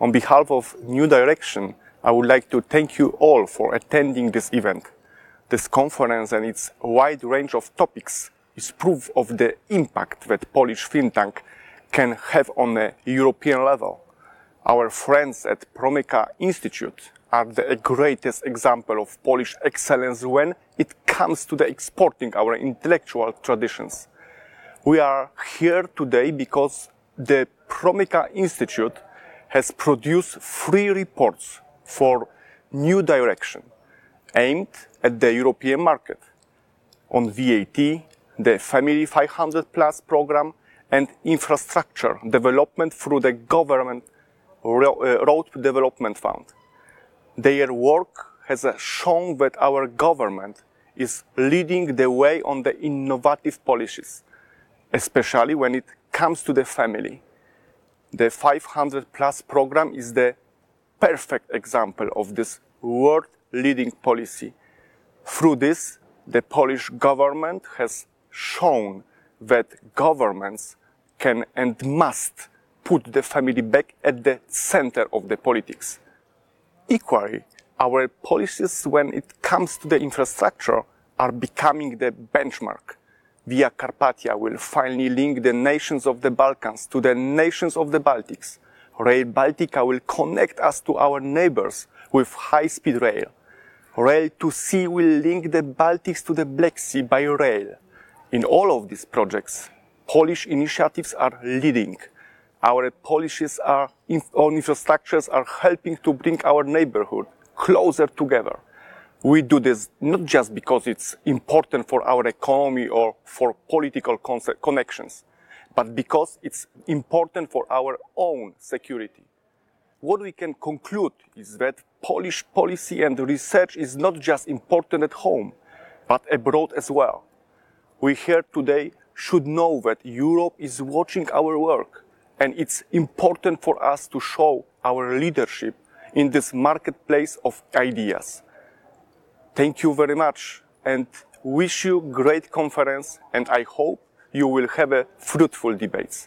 On behalf of New Direction, I would like to thank you all for attending this event. This conference and its wide range of topics is proof of the impact that Polish think tank can have on a European level. Our friends at Promyka Institute are the greatest example of Polish excellence when it comes to the exporting our intellectual traditions. We are here today because the Promyka Institute has produced three reports for new direction aimed at the European market on VAT, the Family 500 Plus program, and infrastructure development through the government uh, road development fund. Their work has shown that our government is leading the way on the innovative policies, especially when it comes to the family. The 500 Plus program is the perfect example of this world leading policy. Through this, the Polish government has shown that governments can and must put the family back at the center of the politics. Equally, our policies when it comes to the infrastructure are becoming the benchmark. Via Carpathia will finally link the nations of the Balkans to the nations of the Baltics. Rail Baltica will connect us to our neighbors with high-speed rail. Rail to Sea will link the Baltics to the Black Sea by rail. In all of these projects, Polish initiatives are leading. Our policies are, on infrastructures are helping to bring our neighborhood closer together. We do this not just because it's important for our economy or for political connections, but because it's important for our own security. What we can conclude is that Polish policy and research is not just important at home, but abroad as well. We here today should know that Europe is watching our work and it's important for us to show our leadership in this marketplace of ideas. Thank you very much and wish you great conference and I hope you will have a fruitful debates.